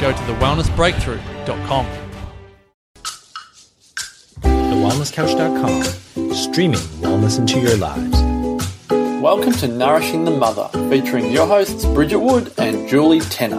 go to thewellnessbreakthrough.com. TheWellnessCouch.com, streaming wellness into your lives. Welcome to Nourishing the Mother, featuring your hosts Bridget Wood and Julie Tenner.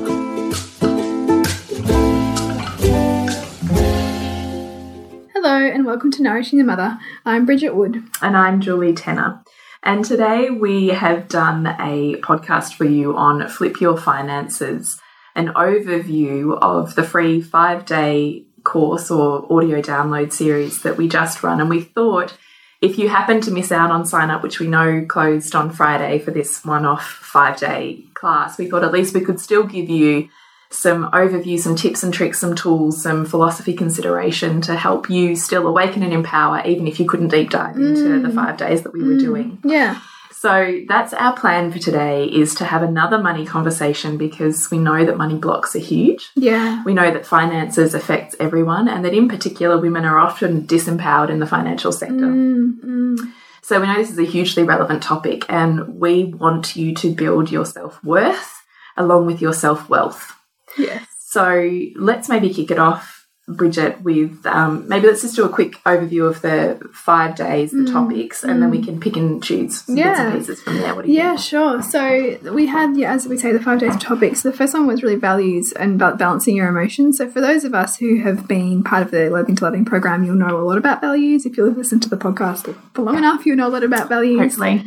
Hello, and welcome to Nourishing the Mother. I'm Bridget Wood. And I'm Julie Tenner. And today we have done a podcast for you on Flip Your Finances, an overview of the free five day course or audio download series that we just run. And we thought if you happen to miss out on sign up, which we know closed on Friday for this one off five day class, we thought at least we could still give you some overview, some tips and tricks, some tools, some philosophy consideration to help you still awaken and empower, even if you couldn't deep dive into mm. the five days that we were mm. doing. Yeah. So that's our plan for today is to have another money conversation because we know that money blocks are huge. Yeah. We know that finances affects everyone and that in particular women are often disempowered in the financial sector. Mm-hmm. So we know this is a hugely relevant topic and we want you to build your self-worth along with your self-wealth. Yes. So let's maybe kick it off, Bridget, with um, maybe let's just do a quick overview of the five days, the topics, and then we can pick and choose some bits Mm. Yeah. and pieces from there. What do you Yeah, think? sure. So we had, yeah, as we say, the five days of topics. The first one was really values and ba- balancing your emotions. So for those of us who have been part of the Loathing to Loving program, you'll know a lot about values. If you've listened to the podcast for long enough, you'll know a lot about values. Hopefully.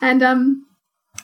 And um,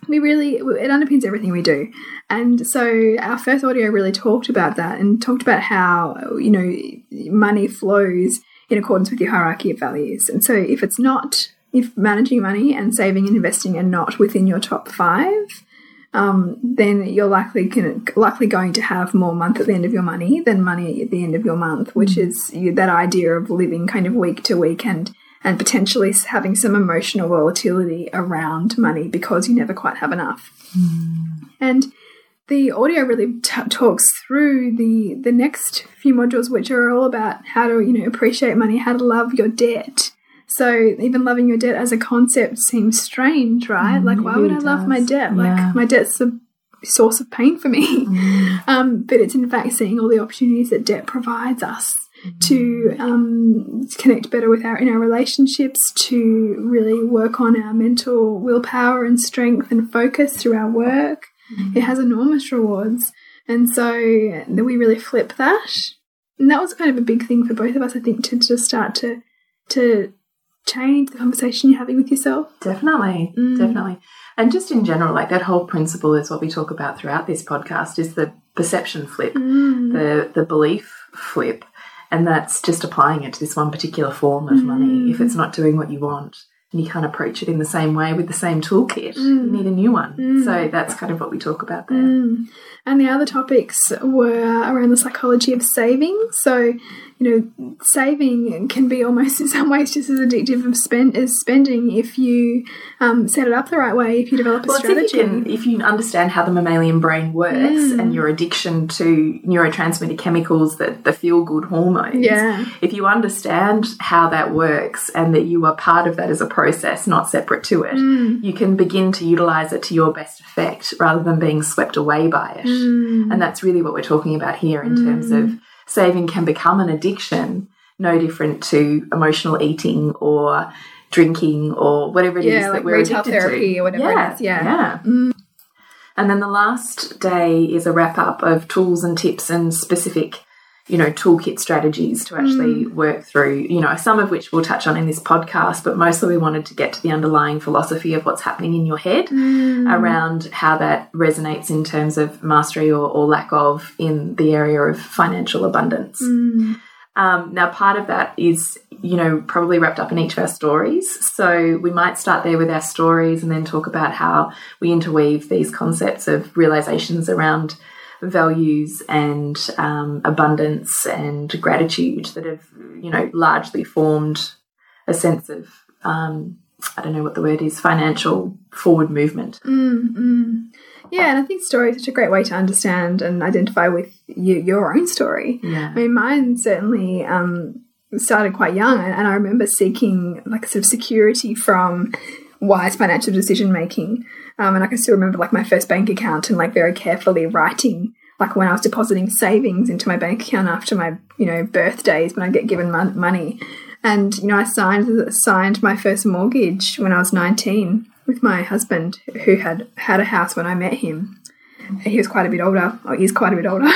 we really, it underpins everything we do. And so our first audio really talked about that and talked about how, you know, money flows in accordance with your hierarchy of values. And so if it's not, if managing money and saving and investing are not within your top five, um, then you're likely can, likely going to have more month at the end of your money than money at the end of your month, which is you, that idea of living kind of week to week and and potentially having some emotional volatility around money because you never quite have enough. Hmm. And the audio really t talks through the the next few modules, which are all about how to you know appreciate money, how to love your debt. So even loving your debt as a concept seems strange, right? Mm, like, why would I really love my debt? Yeah. Like my debt's a source of pain for me. Mm. Um, but it's in fact seeing all the opportunities that debt provides us to um, connect better with our in our relationships, to really work on our mental willpower and strength and focus through our work. It has enormous rewards, and so we really flip that. And that was kind of a big thing for both of us, I think, to just start to to change the conversation you're having with yourself. Definitely, Mm. definitely. And just in general, like that whole principle is what we talk about throughout this podcast is the perception flip, Mm. the the belief flip. And that's just applying it to this one particular form of Mm. money. If it's not doing what you want and you can't approach it in the same way with the same toolkit, Mm. you need a new one. So that's kind of what we talk about there. Mm. And the other topics were around the psychology of saving. So, you know, saving can be almost in some ways just as addictive of spend as spending if you um, set it up the right way, if you develop a Well, strategy. if you, can, if you understand how the mammalian brain works Mm. and your addiction to neurotransmitter chemicals, that the feel good hormones. Yeah. If you understand how that works and that you are part of that as a process, not separate to it, Mm. you can begin to utilize it to your best effect rather than being swept away by it. Mm. And that's really what we're talking about here in terms of saving can become an addiction, no different to emotional eating or drinking or whatever it is Yeah, that like we're retail addicted therapy to. or whatever it is, yeah. Yeah. Mm. And then the last day is a wrap up of tools and tips and specific, you know, toolkit strategies to actually mm. work through, you know, some of which we'll touch on in this podcast, but mostly we wanted to get to the underlying philosophy of what's happening in your head mm. around how that resonates in terms of mastery or, or lack of in the area of financial abundance. Mm. Um, now, part of that is, you know, probably wrapped up in each of our stories. So we might start there with our stories and then talk about how we interweave these concepts of realizations around values and um, abundance and gratitude that have, you know, largely formed a sense of, um, I don't know what the word is, financial forward movement. Yeah, and I think story is such a great way to understand and identify with you, your own story. Yeah. I mean, mine certainly um, started quite young, and, and I remember seeking like sort of security from wise financial decision making. Um, and I can still remember like my first bank account and like very carefully writing like when I was depositing savings into my bank account after my you know birthdays when I get given mon money. And you know, I signed signed my first mortgage when I was nineteen with my husband, who had had a house when I met him. He was quite a bit older. Oh, he's quite a bit older.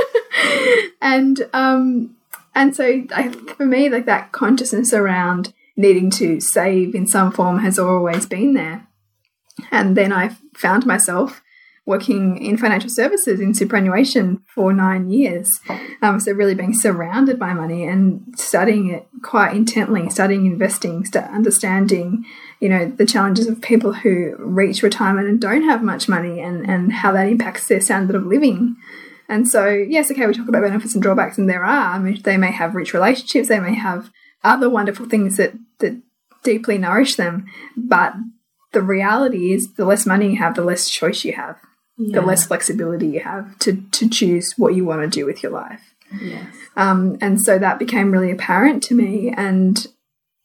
and um, and so I, for me, like that consciousness around needing to save in some form has always been there. And then I found myself working in financial services in superannuation for nine years. Um, so really being surrounded by money and studying it quite intently, studying investing, st understanding, you know, the challenges of people who reach retirement and don't have much money and, and how that impacts their standard of living. And so, yes, okay, we talk about benefits and drawbacks, and there are. I mean, they may have rich relationships, they may have other wonderful things that, that deeply nourish them, but the reality is the less money you have, the less choice you have, the less flexibility you have to, to choose what you want to do with your life. Yes. Um, and so that became really apparent to me. And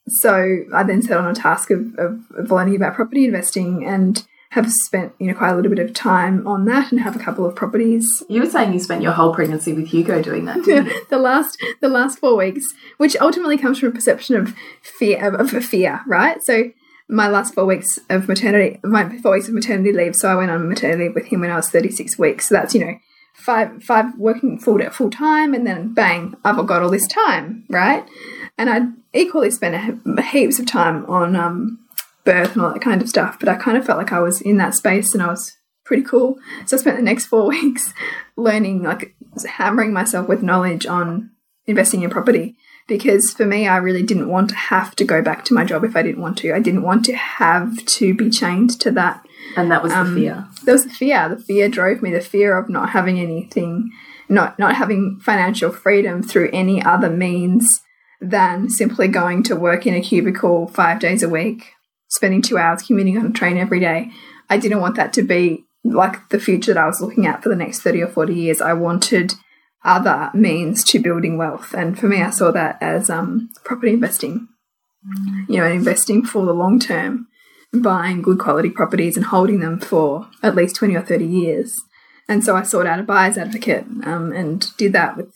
so I then set on a task of, of, of learning about property investing and have spent you know quite a little bit of time on that and have a couple of properties You were saying you spent your whole pregnancy with Hugo doing that, didn't you? the last the last four weeks, which ultimately comes from a perception of fear of, of fear, right? So my last four weeks of maternity, my four weeks of maternity leave. So I went on maternity leave with him when I was thirty six weeks. So that's you know five five working full full time, and then bang, I've got all this time, right? And I equally spent heaps of time on um, birth and all that kind of stuff. But I kind of felt like I was in that space, and I was pretty cool. So I spent the next four weeks learning, like hammering myself with knowledge on investing in property. Because for me, I really didn't want to have to go back to my job if I didn't want to. I didn't want to have to be chained to that. And that was the um, fear. There was the fear. The fear drove me. The fear of not having anything, not not having financial freedom through any other means than simply going to work in a cubicle five days a week, spending two hours commuting on a train every day. I didn't want that to be like the future that I was looking at for the next 30 or 40 years. I wanted other means to building wealth. And for me, I saw that as um, property investing, you know, investing for the long term, buying good quality properties and holding them for at least 20 or 30 years. And so I sought out a buyer's advocate um, and did that with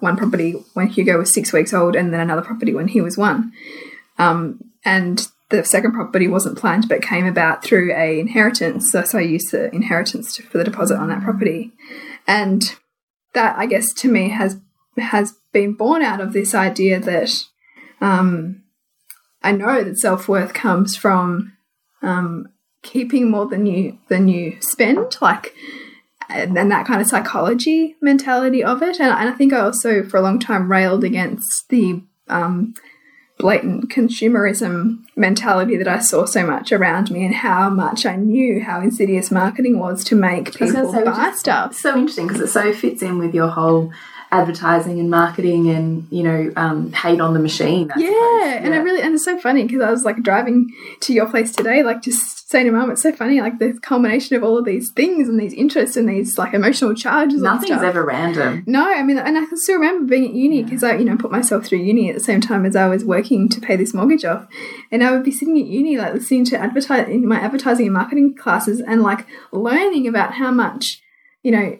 one property when Hugo was six weeks old and then another property when he was one. Um, and the second property wasn't planned but came about through a inheritance. So, so I used the inheritance to, for the deposit on that property. And that, I guess, to me has has been born out of this idea that um, I know that self worth comes from um, keeping more than you than you spend, like and, and that kind of psychology mentality of it. And, and I think I also, for a long time, railed against the um, blatant consumerism mentality that I saw so much around me, and how much I knew how insidious marketing was to make people say, buy stuff. so interesting because it so fits in with your whole advertising and marketing and you know um, hate on the machine. Yeah, suppose. and I really and it's so funny because I was like driving to your place today, like just saying to mum, it's so funny, like the culmination of all of these things and these interests and these like emotional charges. nothing's ever random. No, I mean, and I can still remember being at uni because I, you know, put myself through uni at the same time as I was working to pay this mortgage off, and I would be sitting at uni like listening to advertise in my advertising and marketing classes and like learning about how much, you know,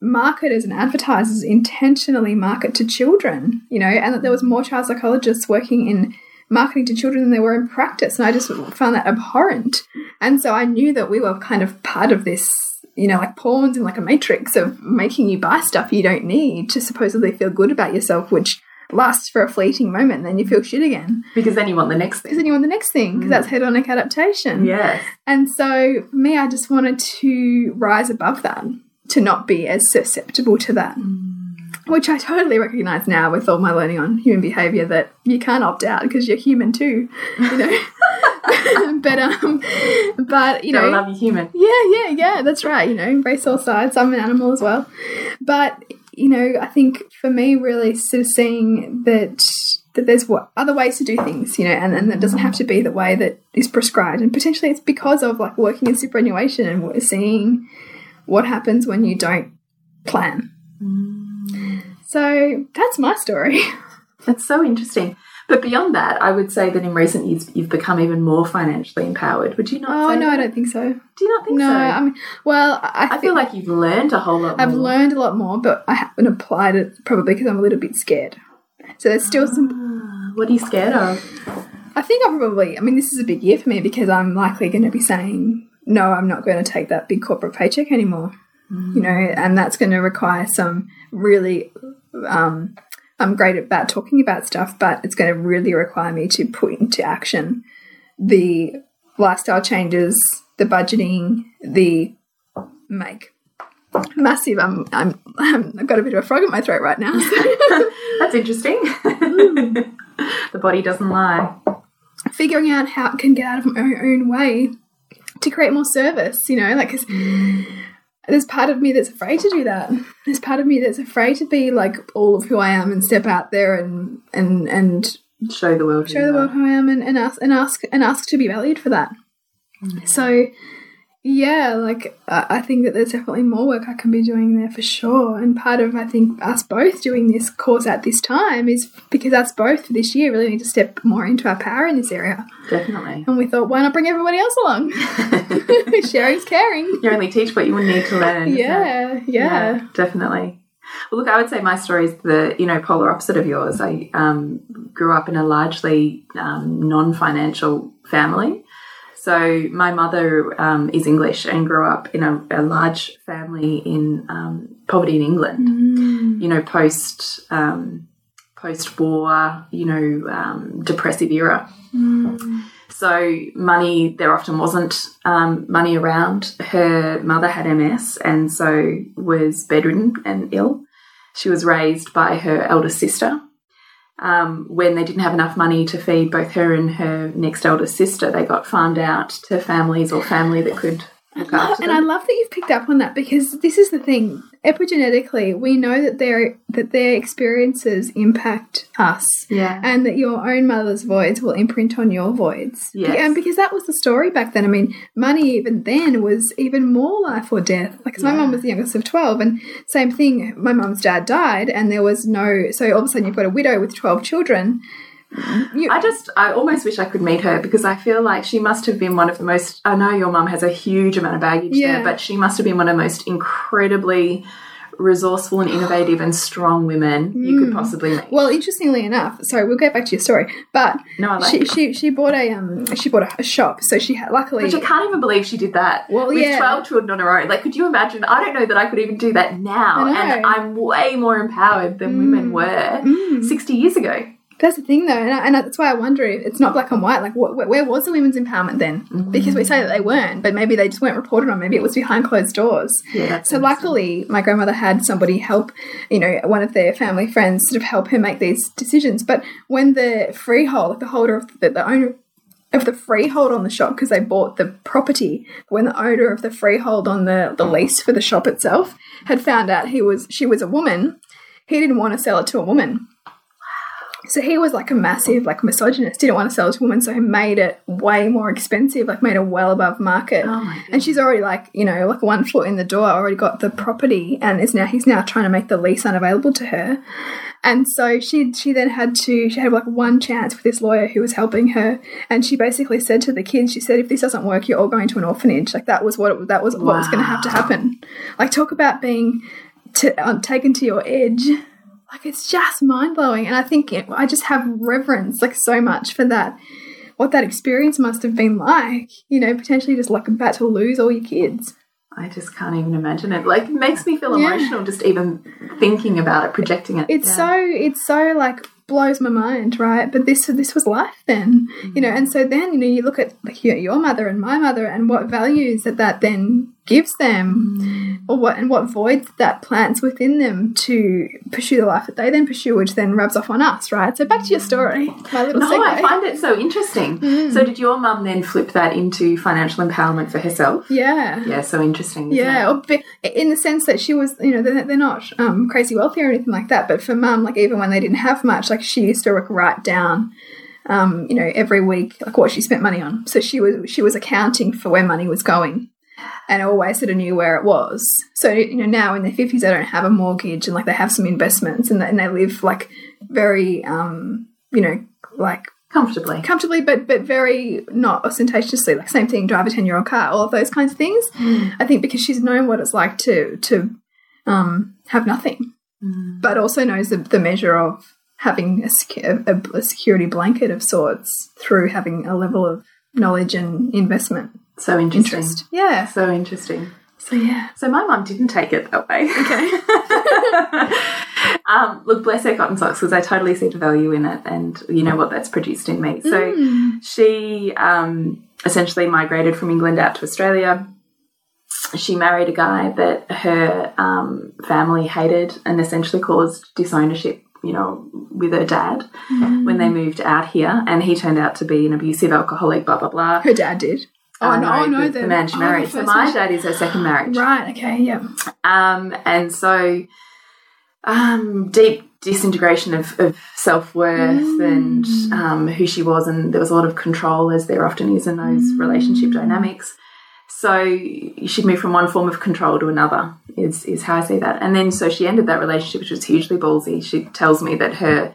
marketers and advertisers intentionally market to children, you know, and that there was more child psychologists working in marketing to children than there were in practice, and I just found that abhorrent. And so I knew that we were kind of part of this you know, like pawns in like a matrix of making you buy stuff you don't need to supposedly feel good about yourself, which lasts for a fleeting moment, and then you feel shit again. Because then you want the next Because thing. then you want the next thing, because hmm. that's hedonic adaptation. Yes. And so for me, I just wanted to rise above that, to not be as susceptible to that. Which I totally recognize now with all my learning on human behavior that you can't opt out because you're human too, you know. but um, but you know, Gotta love you human. yeah, yeah, yeah, that's right. You know, embrace all sides. I'm an animal as well. But, you know, I think for me, really sort of seeing that that there's what other ways to do things, you know, and, and that doesn't have to be the way that is prescribed. And potentially it's because of like working in superannuation and we're seeing what happens when you don't plan. So that's my story. That's so interesting. But beyond that, I would say that in recent years you've become even more financially empowered. Would you not? Oh no, I don't think so. Do you not think No, so? I mean, well, I, I feel like you've learned a whole lot. I've more. learned a lot more, but I haven't applied it probably because I'm a little bit scared. So there's still some. Ah, What are you scared of? I think I'll probably. I mean, this is a big year for me because I'm likely going to be saying no. I'm not going to take that big corporate paycheck anymore. You know, and that's going to require some really. Um, I'm great about talking about stuff, but it's going to really require me to put into action the lifestyle changes, the budgeting, the make massive. I'm, I'm, I've got a bit of a frog in my throat right now. That's interesting. the body doesn't lie. figuring out how it can get out of my own way to create more service, you know, like 'cause there's part of me that's afraid to do that. There's part of me that's afraid to be like all of who I am and step out there and and and Show the world. who show the world who I am and, and ask and ask and ask to be valued for that. Mm. So yeah, like I I think that there's definitely more work I can be doing there for sure. And part of I think us both doing this course at this time is because us both for this year really need to step more into our power in this area. Definitely. And we thought, why not bring everybody else along? Sharing's caring. You only teach what you would need to learn. isn't? Yeah, yeah. definitely. Well, look, I would say my story is the you know polar opposite of yours. I um, grew up in a largely um, non-financial family. So my mother um, is English and grew up in a, a large family in um, poverty in England. You know, post um, post war, you know, um, depressive era. So money, there often wasn't um, money around. Her mother had MS and so was bedridden and ill. She was raised by her elder sister. Um, when they didn't have enough money to feed both her and her next elder sister, they got farmed out to families or family that could after And. I love that you've picked up on that because this is the thing. Epigenetically, we know that their that their experiences impact us. Yeah. And that your own mother's voids will imprint on your voids. Yes. And because that was the story back then. I mean, money even then was even more life or death. Like, 'cause my mum was the youngest of 12, and same thing, my mum's dad died, and there was no. So all of a sudden, you've got a widow with 12 children. You, I just, I almost wish I could meet her because I feel like she must have been one of the most. I know your mum has a huge amount of baggage Yeah. there, but she must have been one of the most incredibly resourceful and innovative and strong women you Mm. could possibly meet. well, interestingly enough, sorry, we'll get back to your story, but No, I like she, it. she she bought a um she bought a, a shop, so she had luckily Which I can't even believe she did that. Well, with yeah. 12 children on her own. Like, could you imagine? I don't know that I could even do that now. Mm. And I'm way more empowered than women were 60 years ago. That's the thing, though, and, I, and that's why I wonder if it's not black and white. Like, wh wh- where was the women's empowerment then? Because we say that they weren't, but maybe they just weren't reported on. Maybe it was behind closed doors. Yeah, So luckily, my grandmother had somebody help, you know, one of their family friends sort of help her make these decisions. But when the freehold, like the holder of the, the owner of the freehold on the shop, because they bought the property, when the owner of the freehold on the the lease for the shop itself had found out he was she was a woman he didn't want to sell it to a woman. So he was like a massive like misogynist, didn't want to sell to a woman, so he made it way more expensive, like made it well above market. Oh and she's already like, you know, like one foot in the door, already got the property and is now he's now trying to make the lease unavailable to her. And so she she then had to she had like one chance with this lawyer who was helping her, and she basically said to the kids, she said, if this doesn't work, you're all going to an orphanage. Like that was what it, that was what was going to have to happen. Like talk about being to, uh, taken to your edge. Like it's just mind blowing, and I think it, I just have reverence like so much for that. What that experience must have been like, you know, potentially just like about to lose all your kids. I just can't even imagine it. Like, it makes me feel Yeah. emotional just even thinking about it, projecting it. It's Yeah. so it's so like blows my mind, right? But this this was life then, you know. Mm. And so then you know you look at like your, your mother and my mother and what values that that then gives them, or what and what voids that plants within them to pursue the life that they then pursue, which then rubs off on us, right? So back to your story, my little No, segue. I find it so interesting. Mm. So, did your mum then flip that into financial empowerment for herself? yeah. Yeah, so interesting. Yeah, it? or bi- in the sense that she was, you know, they're, they're not um, crazy wealthy or anything like that. But for mum, like even when they didn't have much, like she used to write down, um, you know, every week like what she spent money on. So she was she was accounting for where money was going, and always sort of knew where it was. So you know, now in their fifties, they don't have a mortgage and like they have some investments and they, and they live like very, um, you know, like Comfortably. comfortably, but but very not ostentatiously. Like same thing, drive a ten year old car, all of those kinds of things. I think because she's known what it's like to to um, have nothing, but also knows the, the measure of having a, a, a security blanket of sorts through having a level of knowledge and investment So interesting. interest. Yeah. So interesting. So yeah. So my mum didn't take it that way. Okay. um, look, bless her cotton socks because I totally see the value in it, and you know what that's produced in me. So Mm. she um, essentially migrated from England out to Australia. She married a guy that her um, family hated and essentially caused disownership. You know, with her dad when they moved out here, and he turned out to be an abusive alcoholic. Blah blah blah. Her dad did. Oh no! Oh no! the, The, the man she oh, married. So my dad is her second marriage. Right. Okay. Yeah. Um, and so um, deep disintegration of, of self worth and um, who she was, and there was a lot of control, as there often is in those relationship dynamics. So she'd moved from one form of control to another, is, is how I see that. And then so she ended that relationship, which was hugely ballsy. She tells me that her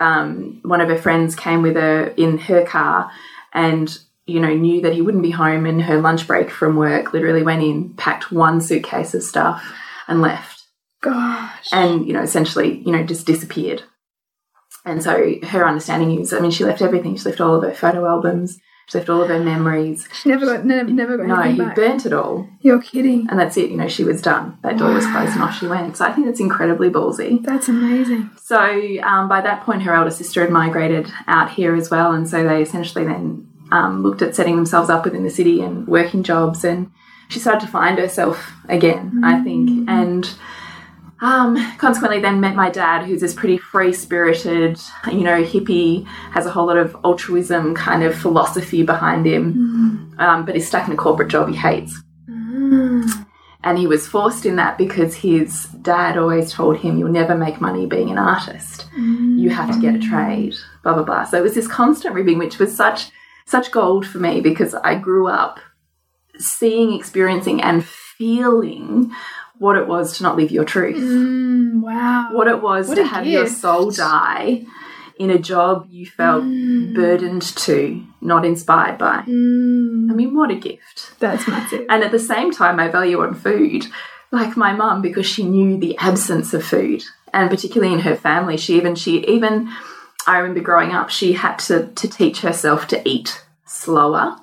um, one of her friends came with her in her car and you know knew that he wouldn't be home in her lunch break from work literally went in packed one suitcase of stuff and left. Gosh. and you know essentially you know just disappeared. And so her understanding is i mean she left everything. She left all of her photo albums. She left all of her memories. She never got never, never got no he back. burnt it all. You're kidding. and that's it. You know she was done. That door was closed and off she went. So i think that's incredibly ballsy. That's amazing. so um, by that point, her elder sister had migrated out here as well, and so they essentially then um, looked at setting themselves up within the city and working jobs, and she started to find herself again, I think, and um, consequently then met my dad, who's this pretty free spirited, you know, hippie, has a whole lot of altruism kind of philosophy behind him, um, but he's stuck in a corporate job he hates. And he was forced in that because his dad always told him, You'll never make money being an artist. You have to get a trade, blah, blah, blah. So it was this constant ribbing, which was such such gold for me because I grew up seeing, experiencing, and feeling what it was to not live your truth. Mm, wow. What it was What to have your soul die in a job you felt burdened to, not inspired by. I mean, what a gift. That's massive. And at the same time, my value on food, like my mum, because she knew the absence of food, and particularly in her family, she even she even I remember growing up, she had to to teach herself to eat slower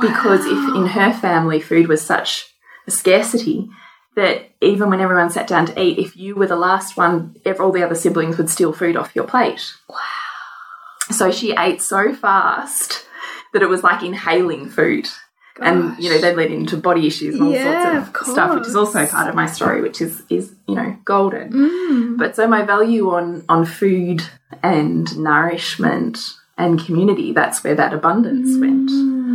because if in her family food was such a scarcity that even when everyone sat down to eat, if you were the last one, all the other siblings would steal food off your plate. Wow. So she ate so fast that it was like inhaling food. And you know, they led into body issues and all Yeah, sorts of, of stuff, which is also part of my story, which is is, you know, golden. Mm. But so my value on on food and nourishment and community, that's where that abundance went.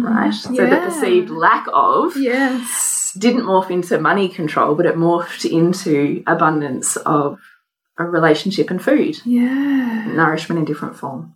Right? So the Mm. Perceived lack of yes. didn't morph into money control, but it morphed into abundance of a relationship and food, Yeah. nourishment in different form.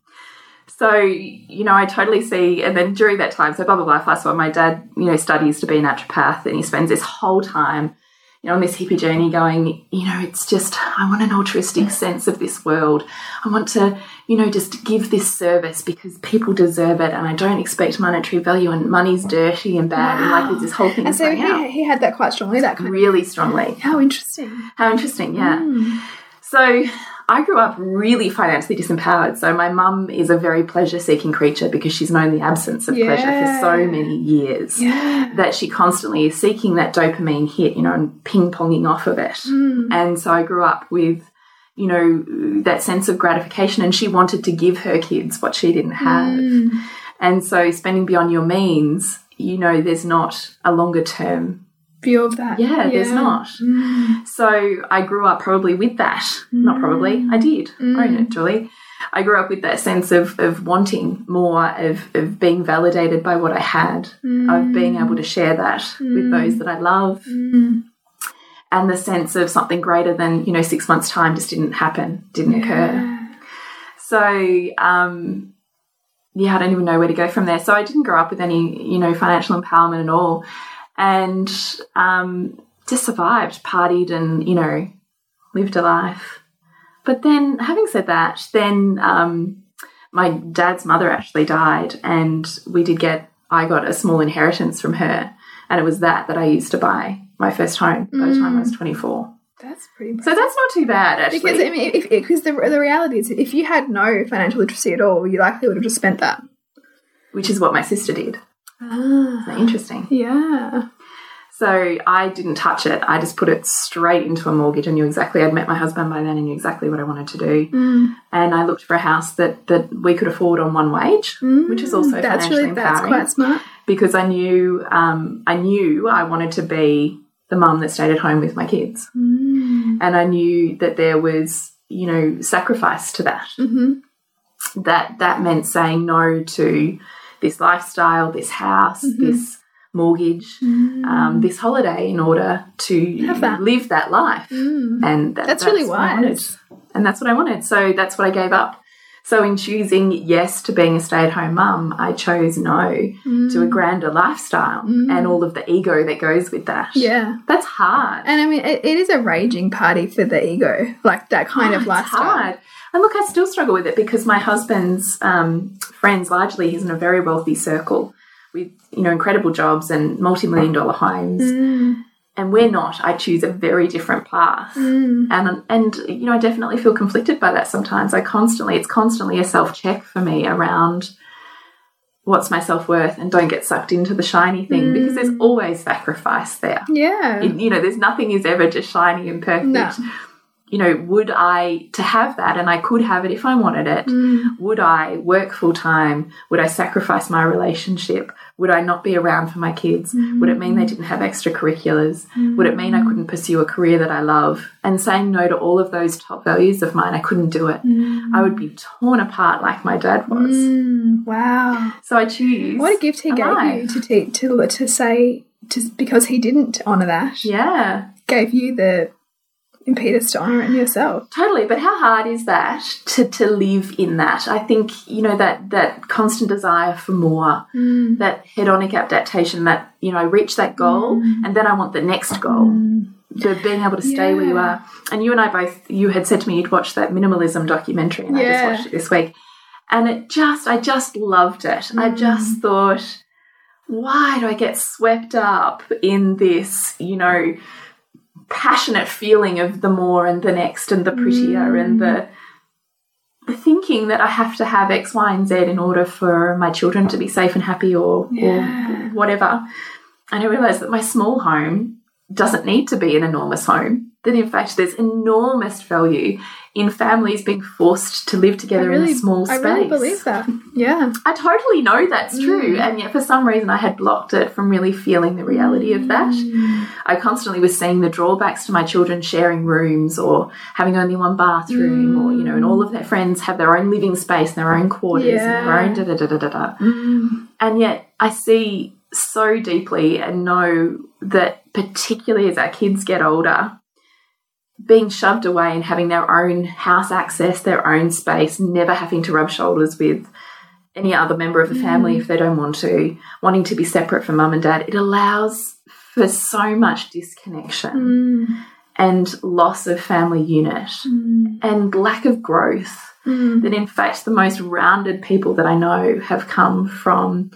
So, you know, I totally see, and then during that time, so blah, blah, blah, fast forward, my dad, you know, studies to be a naturopath and he spends this whole time, you know, on this hippie journey going, you know, it's just, I want an altruistic sense of this world. I want to, you know, just give this service because people deserve it and I don't expect monetary value and money's dirty and bad. And like, there's this whole thing And so out he, he had that quite strongly, that kind of. really strongly. How interesting. How interesting, yeah. Hmm. So I grew up really financially disempowered. So my mum is a very pleasure seeking creature because she's known the absence of pleasure for so many years Yeah. that she constantly is seeking that dopamine hit, you know, and ping ponging off of it. Mm. And so I grew up with, you know, that sense of gratification and she wanted to give her kids what she didn't have. Mm. And so spending beyond your means, you know, there's not a longer term View of that. yeah, there's not. Mm. So I grew up probably with that. Not probably, mm. I did. Own it, Julie. I grew up with that sense of, of wanting more, of, of being validated by what I had, of mm. being able to share that with those that I love. And the sense of something greater than, you know, six months' time just didn't happen, didn't occur. So, um, yeah, I don't even know where to go from there. So I didn't grow up with any, you know, financial empowerment at all, and um, just survived, partied, and you know, lived a life. But then, having said that, then um, my dad's mother actually died, and we did get, I got a small inheritance from her, and it was that that I used to buy my first home by the time I was twenty four. That's pretty So that's not too bad, actually. Because I mean, if because the the reality is, if you had no financial literacy at all, you likely would have just spent that. which is what my sister did. Ah, Isn't interesting? yeah. So I didn't touch it. I just put it straight into a mortgage. I knew exactly. I'd met my husband by then and knew exactly what I wanted to do. Mm. And I looked for a house that that we could afford on one wage, which is also Mm. That's financially really that's quite smart. because I knew um, I knew I wanted to be the mum that stayed at home with my kids, Mm. and I knew that there was you know sacrifice to that. Mhm. That that meant saying no to this lifestyle, this house, Mm-hmm. this mortgage, um, this holiday in order to Mm. That. live that life. And that, That's really what I wanted. wise. And that's what I wanted. So that's what I gave up. So in choosing yes to being a stay-at-home mum, I chose no to a grander lifestyle and all of the ego that goes with that. Yeah. That's hard. And I mean, it, it is a raging party for the ego, like that kind of It's lifestyle. hard. And look, I still struggle with it because my husband's um, friends, largely, he's in a very wealthy circle with you know incredible jobs and multi-million dollar homes, mm. and we're not. I choose a very different path, mm. and and you know I definitely feel conflicted by that sometimes. I constantly, it's constantly a self check for me around what's my self worth, and don't get sucked into the shiny thing because there's mm. always sacrifice there. Yeah. It- you know, there's nothing is ever just shiny and perfect. No. You know, would I to have that, and I could have it if I wanted it? Mm. Would I work full time? Would I sacrifice my relationship? Would I not be around for my kids? Would it mean they didn't have extracurriculars? Would it mean I couldn't pursue a career that I love? And saying no to all of those top values of mine, I couldn't do it. I would be torn apart like my dad was. Mm, wow. So I choose. What a gift he gave you to te- to to say to because he didn't honor that. Yeah. Gave you the impetus to honor it in yourself. Totally, but how hard is that to, to live in that? I think, you know, that that constant desire for more, mm. that hedonic adaptation, that, you know, I reach that goal mm. and then I want the next goal. Mm. The being able to stay where you are. And you and I both you had said to me you'd watched that minimalism documentary and I just watched it this week. And it just I just loved it. I just thought, why do I get swept up in this, you know, passionate feeling of the more and the next and the prettier and mm. the the thinking that I have to have X, Y, and Z in order for my children to be safe and happy or, Yeah. or whatever. And I realized that my small home doesn't need to be an enormous home. That in fact there's enormous value in families being forced to live together really, in a small space. I really believe that. Yeah. I totally know that's true, mm. and yet for some reason I had blocked it from really feeling the reality of that. Mm. I constantly was seeing the drawbacks to my children sharing rooms or having only one bathroom, or you know, and all of their friends have their own living space and their own quarters and their own da da da da da da. And yet I see so deeply and know that particularly as our kids get older, being shoved away and having their own house access, their own space, never having to rub shoulders with any other member of the family mm. if they don't want to, wanting to be separate from mum and dad, it allows for so much disconnection mm. and loss of family unit mm. and lack of growth. That in fact, the most rounded people that I know have come from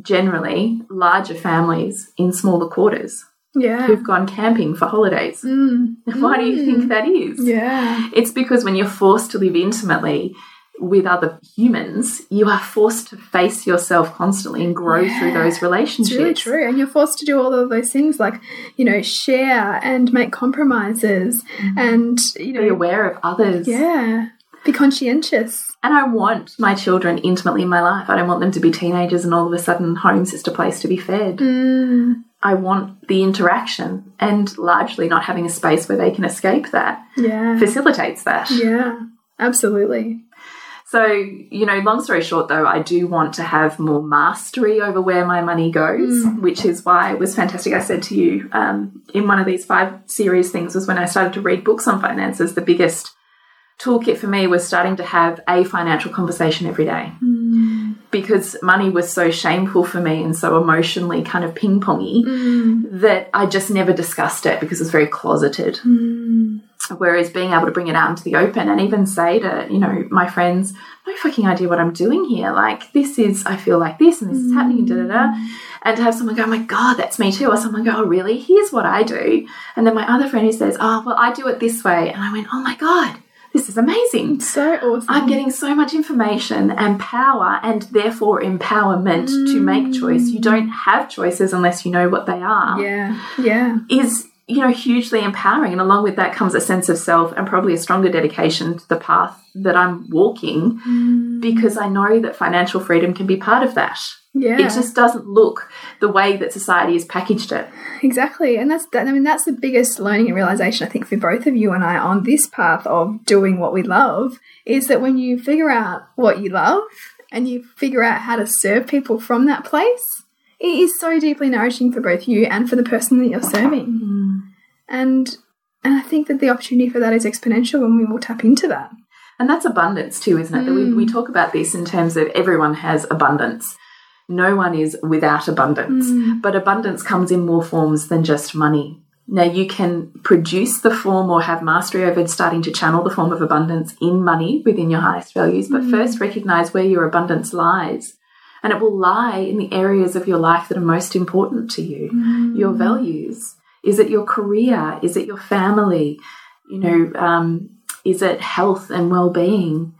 generally larger families in smaller quarters Yeah. who've gone camping for holidays. Mm. Why do you think mm. that is? Yeah. It's because when you're forced to live intimately with other humans, you are forced to face yourself constantly and grow through those relationships. It's really true. And you're forced to do all of those things like, you know, share and make compromises mm. and, you know, Be aware of others. yeah, be conscientious. And I want my children intimately in my life. I don't want them to be teenagers and all of a sudden home's just a place to be fed. Mm. I want the interaction and largely not having a space where they can escape that Yeah. facilitates that. Yeah. Absolutely. So, you know, long story short, though, I do want to have more mastery over where my money goes, which is why it was fantastic. I said to you um, in one of these five series things was when I started to read books on finances, the biggest toolkit for me was starting to have a financial conversation every day. Because money was so shameful for me and so emotionally kind of ping pongy mm. that I just never discussed it because it was very closeted. Mm. Whereas being able to bring it out into the open and even say to, you know, my friends, no fucking idea what I'm doing here. Like, this is, I feel like this and this is happening, and da da da. Mm. And to have someone go, oh my God, that's me too. Or someone go, oh, really? Here's what I do. And then my other friend who says, oh, well, I do it this way. And I went, oh my God, this is amazing. So awesome. I'm getting so much information and power and therefore empowerment to make mm. choice. You don't have choices unless you know what they are yeah. Yeah. is you know hugely empowering and along with that comes a sense of self and probably a stronger dedication to the path that I'm walking mm. because I know that financial freedom can be part of that. Yeah. It just doesn't look the way that society has packaged it. Exactly, and that's that. I mean, that's the biggest learning and realization I think for both of you and I on this path of doing what we love is that when you figure out what you love and you figure out how to serve people from that place, it is so deeply nourishing for both you and for the person that you're serving. Mm-hmm. And and I think that the opportunity for that is exponential when we will tap into that. And that's abundance too, isn't it? That we, we mm. talk about this in terms of everyone has abundance. No one is without abundance, mm. but abundance comes in more forms than just money. Now, you can produce the form or have mastery over starting to channel the form of abundance in money within your highest values, but mm. first recognize where your abundance lies. And it will lie in the areas of your life that are most important to you mm. your values. Is it your career? Is it your family? You know, um, is it health and well being?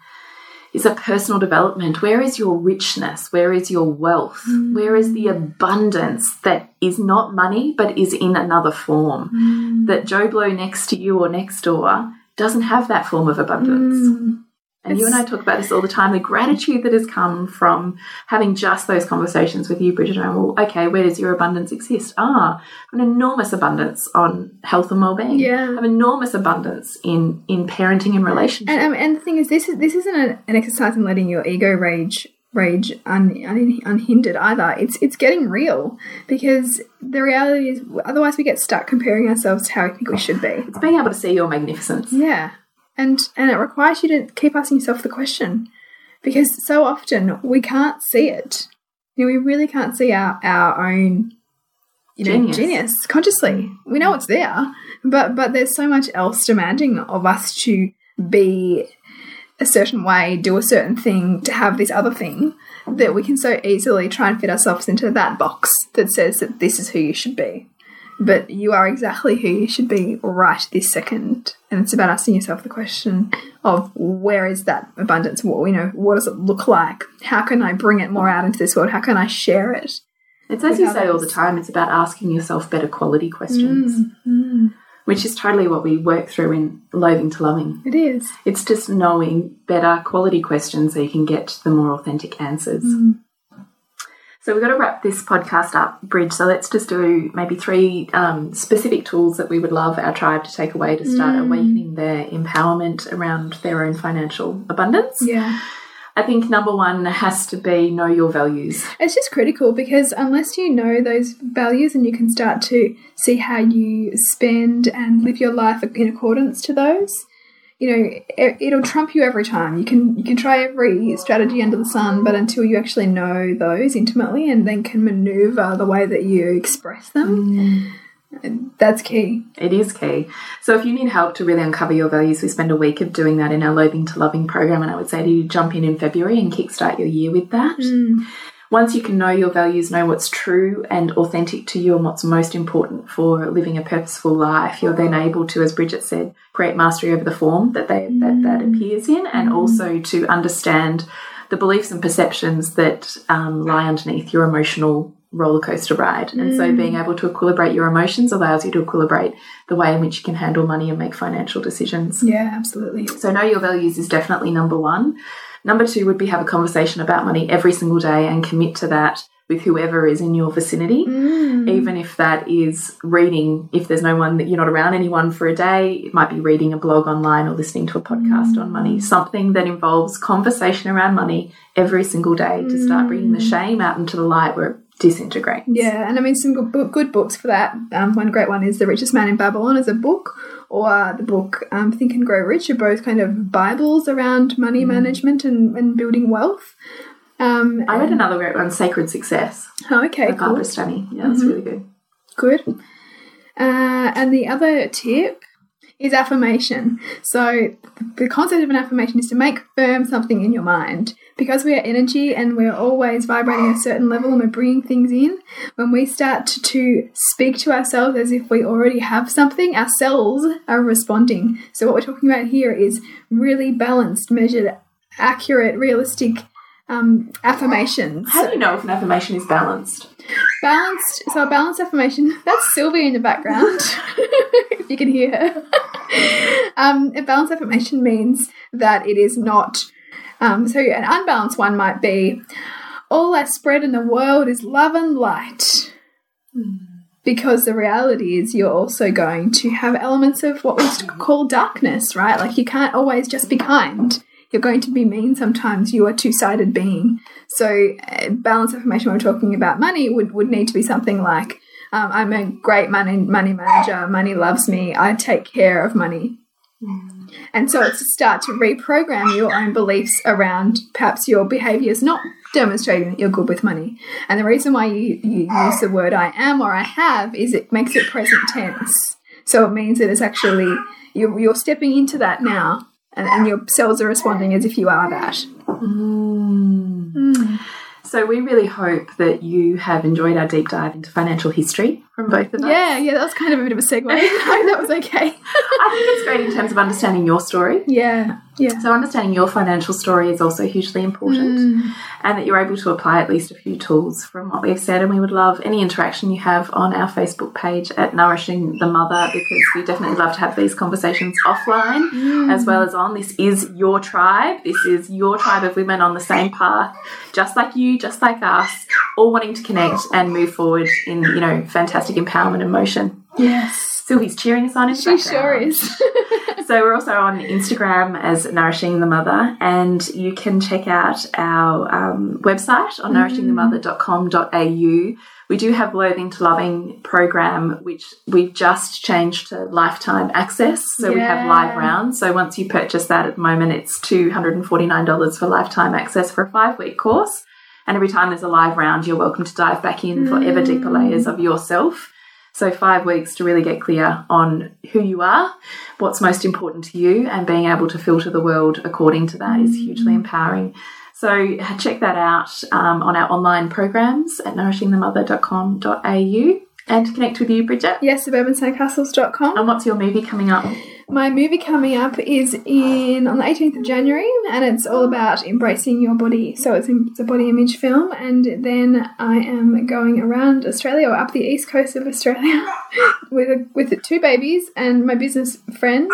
Is a personal development? Where is your richness? Where is your wealth? Mm. Where is the abundance that is not money but is in another form? Mm. That Joe Blow next to you or next door doesn't have that form of abundance. Mm. And you and I talk about this all the time the gratitude that has come from having just those conversations with you, Bridget. And well, okay, where does your abundance exist? Ah, an enormous abundance on health and well-being. Yeah. Have enormous abundance in in parenting and relationships. And um, and the thing is, this is this isn't an, an exercise in letting your ego rage rage un, un, unhindered either. It's it's getting real because the reality is, otherwise we get stuck comparing ourselves to how we think we should be. it's being able to see your magnificence. Yeah, and and it requires you to keep asking yourself the question because so often we can't see it. You know, we really can't see our our own you know Genius. genius, consciously. We know it's there, but but there's so much else demanding of us to be a certain way, do a certain thing, to have this other thing that we can so easily try and fit ourselves into that box that says that this is who you should be. But you are exactly who you should be right this second. And it's about asking yourself the question of where is that abundance? What you know, what does it look like? How can I bring it more out into this world? How can I share it? It's as you say all the time, it's about asking yourself better quality questions. Mm, mm. Which is totally what we work through in Loathing to Loving. It is. It's just knowing better quality questions so you can get the more authentic answers. Mm. So we've got to wrap this podcast up, Bridge. So let's just do maybe three um, specific tools that we would love our tribe to take away to start awakening their empowerment around their own financial abundance. Yeah. I think number one has to be know your values. It's just critical because unless you know those values and you can start to see how you spend and live your life in accordance to those, you know, it, it'll trump you every time. You can you can try every strategy under the sun, but until you actually know those intimately and then can maneuver the way that you express them, mm. that's key. It is key. So if you need help to really uncover your values, we spend a week of doing that in our Loathing to Loving program. And I would say to you, jump in in February and kickstart your year with that. Mm. Once you can know your values, know what's true and authentic to you and what's most important for living a purposeful life, you're then able to, as Bridget said, create mastery over the form that they that, that mm. appears in and mm. also to understand the beliefs and perceptions that um, lie underneath your emotional roller coaster ride. And so mm. being able to equilibrate your emotions allows you to equilibrate the way in which you can handle money and make financial decisions. Yeah, absolutely. So know your values is definitely number one. Number two would be have a conversation about money every single day and commit to that with whoever is in your vicinity, mm. even if that is reading, if there's no one that you're not around anyone for a day, it might be reading a blog online or listening to a podcast on money, mm. something that involves conversation around money every single day to start mm. bringing the shame out into the light where it disintegrates. Yeah, and I mean some good, book, good books for that. Um, one great one is The Richest Man in Babylon as a book, or the book um, Think and Grow Rich are both kind of bibles around money management and, and building wealth. Um, I read another great one, Sacred Success, oh, okay, cool. Barbara. Yeah, that's really good. Good. Uh, and the other tip is affirmation. So the concept of an affirmation is to make firm something in your mind. Because we are energy and we're always vibrating a certain level and we're bringing things in, when we start to, to speak to ourselves as if we already have something, our cells are responding. So what we're talking about here is really balanced, measured, accurate, realistic um, affirmations. How do you know if an affirmation is balanced? Balanced, so a balanced affirmation. That's Sylvia in the background, if you can hear her. Um, a balanced affirmation means that it is not. Um, so an unbalanced one might be, all I spread in the world is love and light. Because the reality is, you're also going to have elements of what we call darkness, right? Like you can't always just be kind. You're going to be mean sometimes. You are two sided being. So, uh, balanced affirmation when we're talking about money would, would need to be something like, um, I'm a great money money manager. Money loves me. I take care of money. Mm. And so it's to start to reprogram your own beliefs around perhaps your behaviors not demonstrating that you're good with money. And the reason why you, you use the word I am or I have is it makes it present tense. So it means that it's actually, you're, you're stepping into that now. And, and your cells are responding as if you are that. Mm. Mm. So we really hope that you have enjoyed our deep dive into financial history from both of us. Yeah, yeah, that was kind of a bit of a segue. I hope that was okay. I think it's great in terms of understanding your story. yeah, yeah. So understanding your financial story is also hugely important mm. and that you're able to apply at least a few tools from what we've said and we would love any interaction you have on our Facebook page at Nourishing the Mother because we definitely love to have these conversations offline mm. as well as on. This is your tribe. This is your tribe of women on the same path, just like you, just like us, all wanting to connect and move forward in, you know, fantastic empowerment and motion. Yes. Sylvie's cheering us on in the She sure is. So we're also on Instagram as Nourishing the Mother, and you can check out our um, website on nourishingthemother.com.au. We do have Loathing to Loving program, which we've just changed to lifetime access. So we have live rounds. So once you purchase that at the moment, it's $249 for lifetime access for a five week course. And every time there's a live round, you're welcome to dive back in for ever deeper layers of yourself. So, five weeks to really get clear on who you are, what's most important to you, and being able to filter the world according to that is hugely empowering. So, check that out um, on our online programs at nourishingthemother.com.au and connect with you, Bridget. yes, suburbansandcastles.com. And what's your movie coming up? My movie coming up is in on the 18th of January, and it's all about embracing your body. So it's, it's a body image film, and then I am going around Australia or up the east coast of Australia with a, with two babies and my business friend,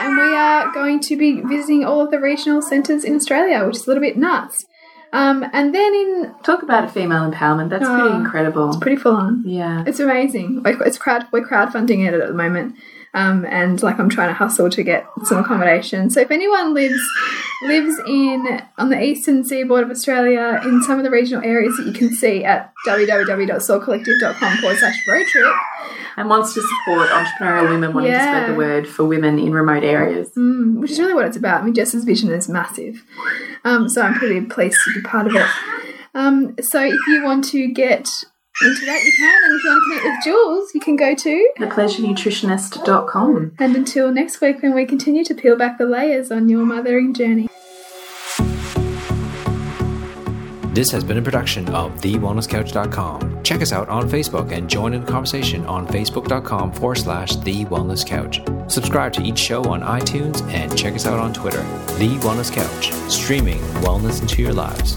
and we are going to be visiting all of the regional centres in Australia, which is a little bit nuts. Um, and then in Talk about a female empowerment. That's pretty Oh, incredible. pretty full on. yeah. It's amazing. Like it's crowd we're crowdfunding it at the moment. Um, and like I'm trying to hustle to get some accommodation. So if anyone lives lives in on the eastern seaboard of Australia in some of the regional areas that you can see at www.soulcollective.com forward slash road trip, And wants to support entrepreneurial women wanting to spread the word for women in remote areas. which is really what it's about. I mean, Jess's vision is massive. Um, so I'm pretty pleased to be part of it. Um, so if you want to get into that, you can. And if you want to connect with Jules, you can go to. Thepleasurenutritionist.com. And until next week, when we continue to peel back the layers on your mothering journey. This has been a production of TheWellnessCouch.com. Check us out on Facebook and join in the conversation on Facebook.com forward slash The Wellness Couch. Subscribe to each show on iTunes and check us out on Twitter. The Wellness Couch, streaming wellness into your lives.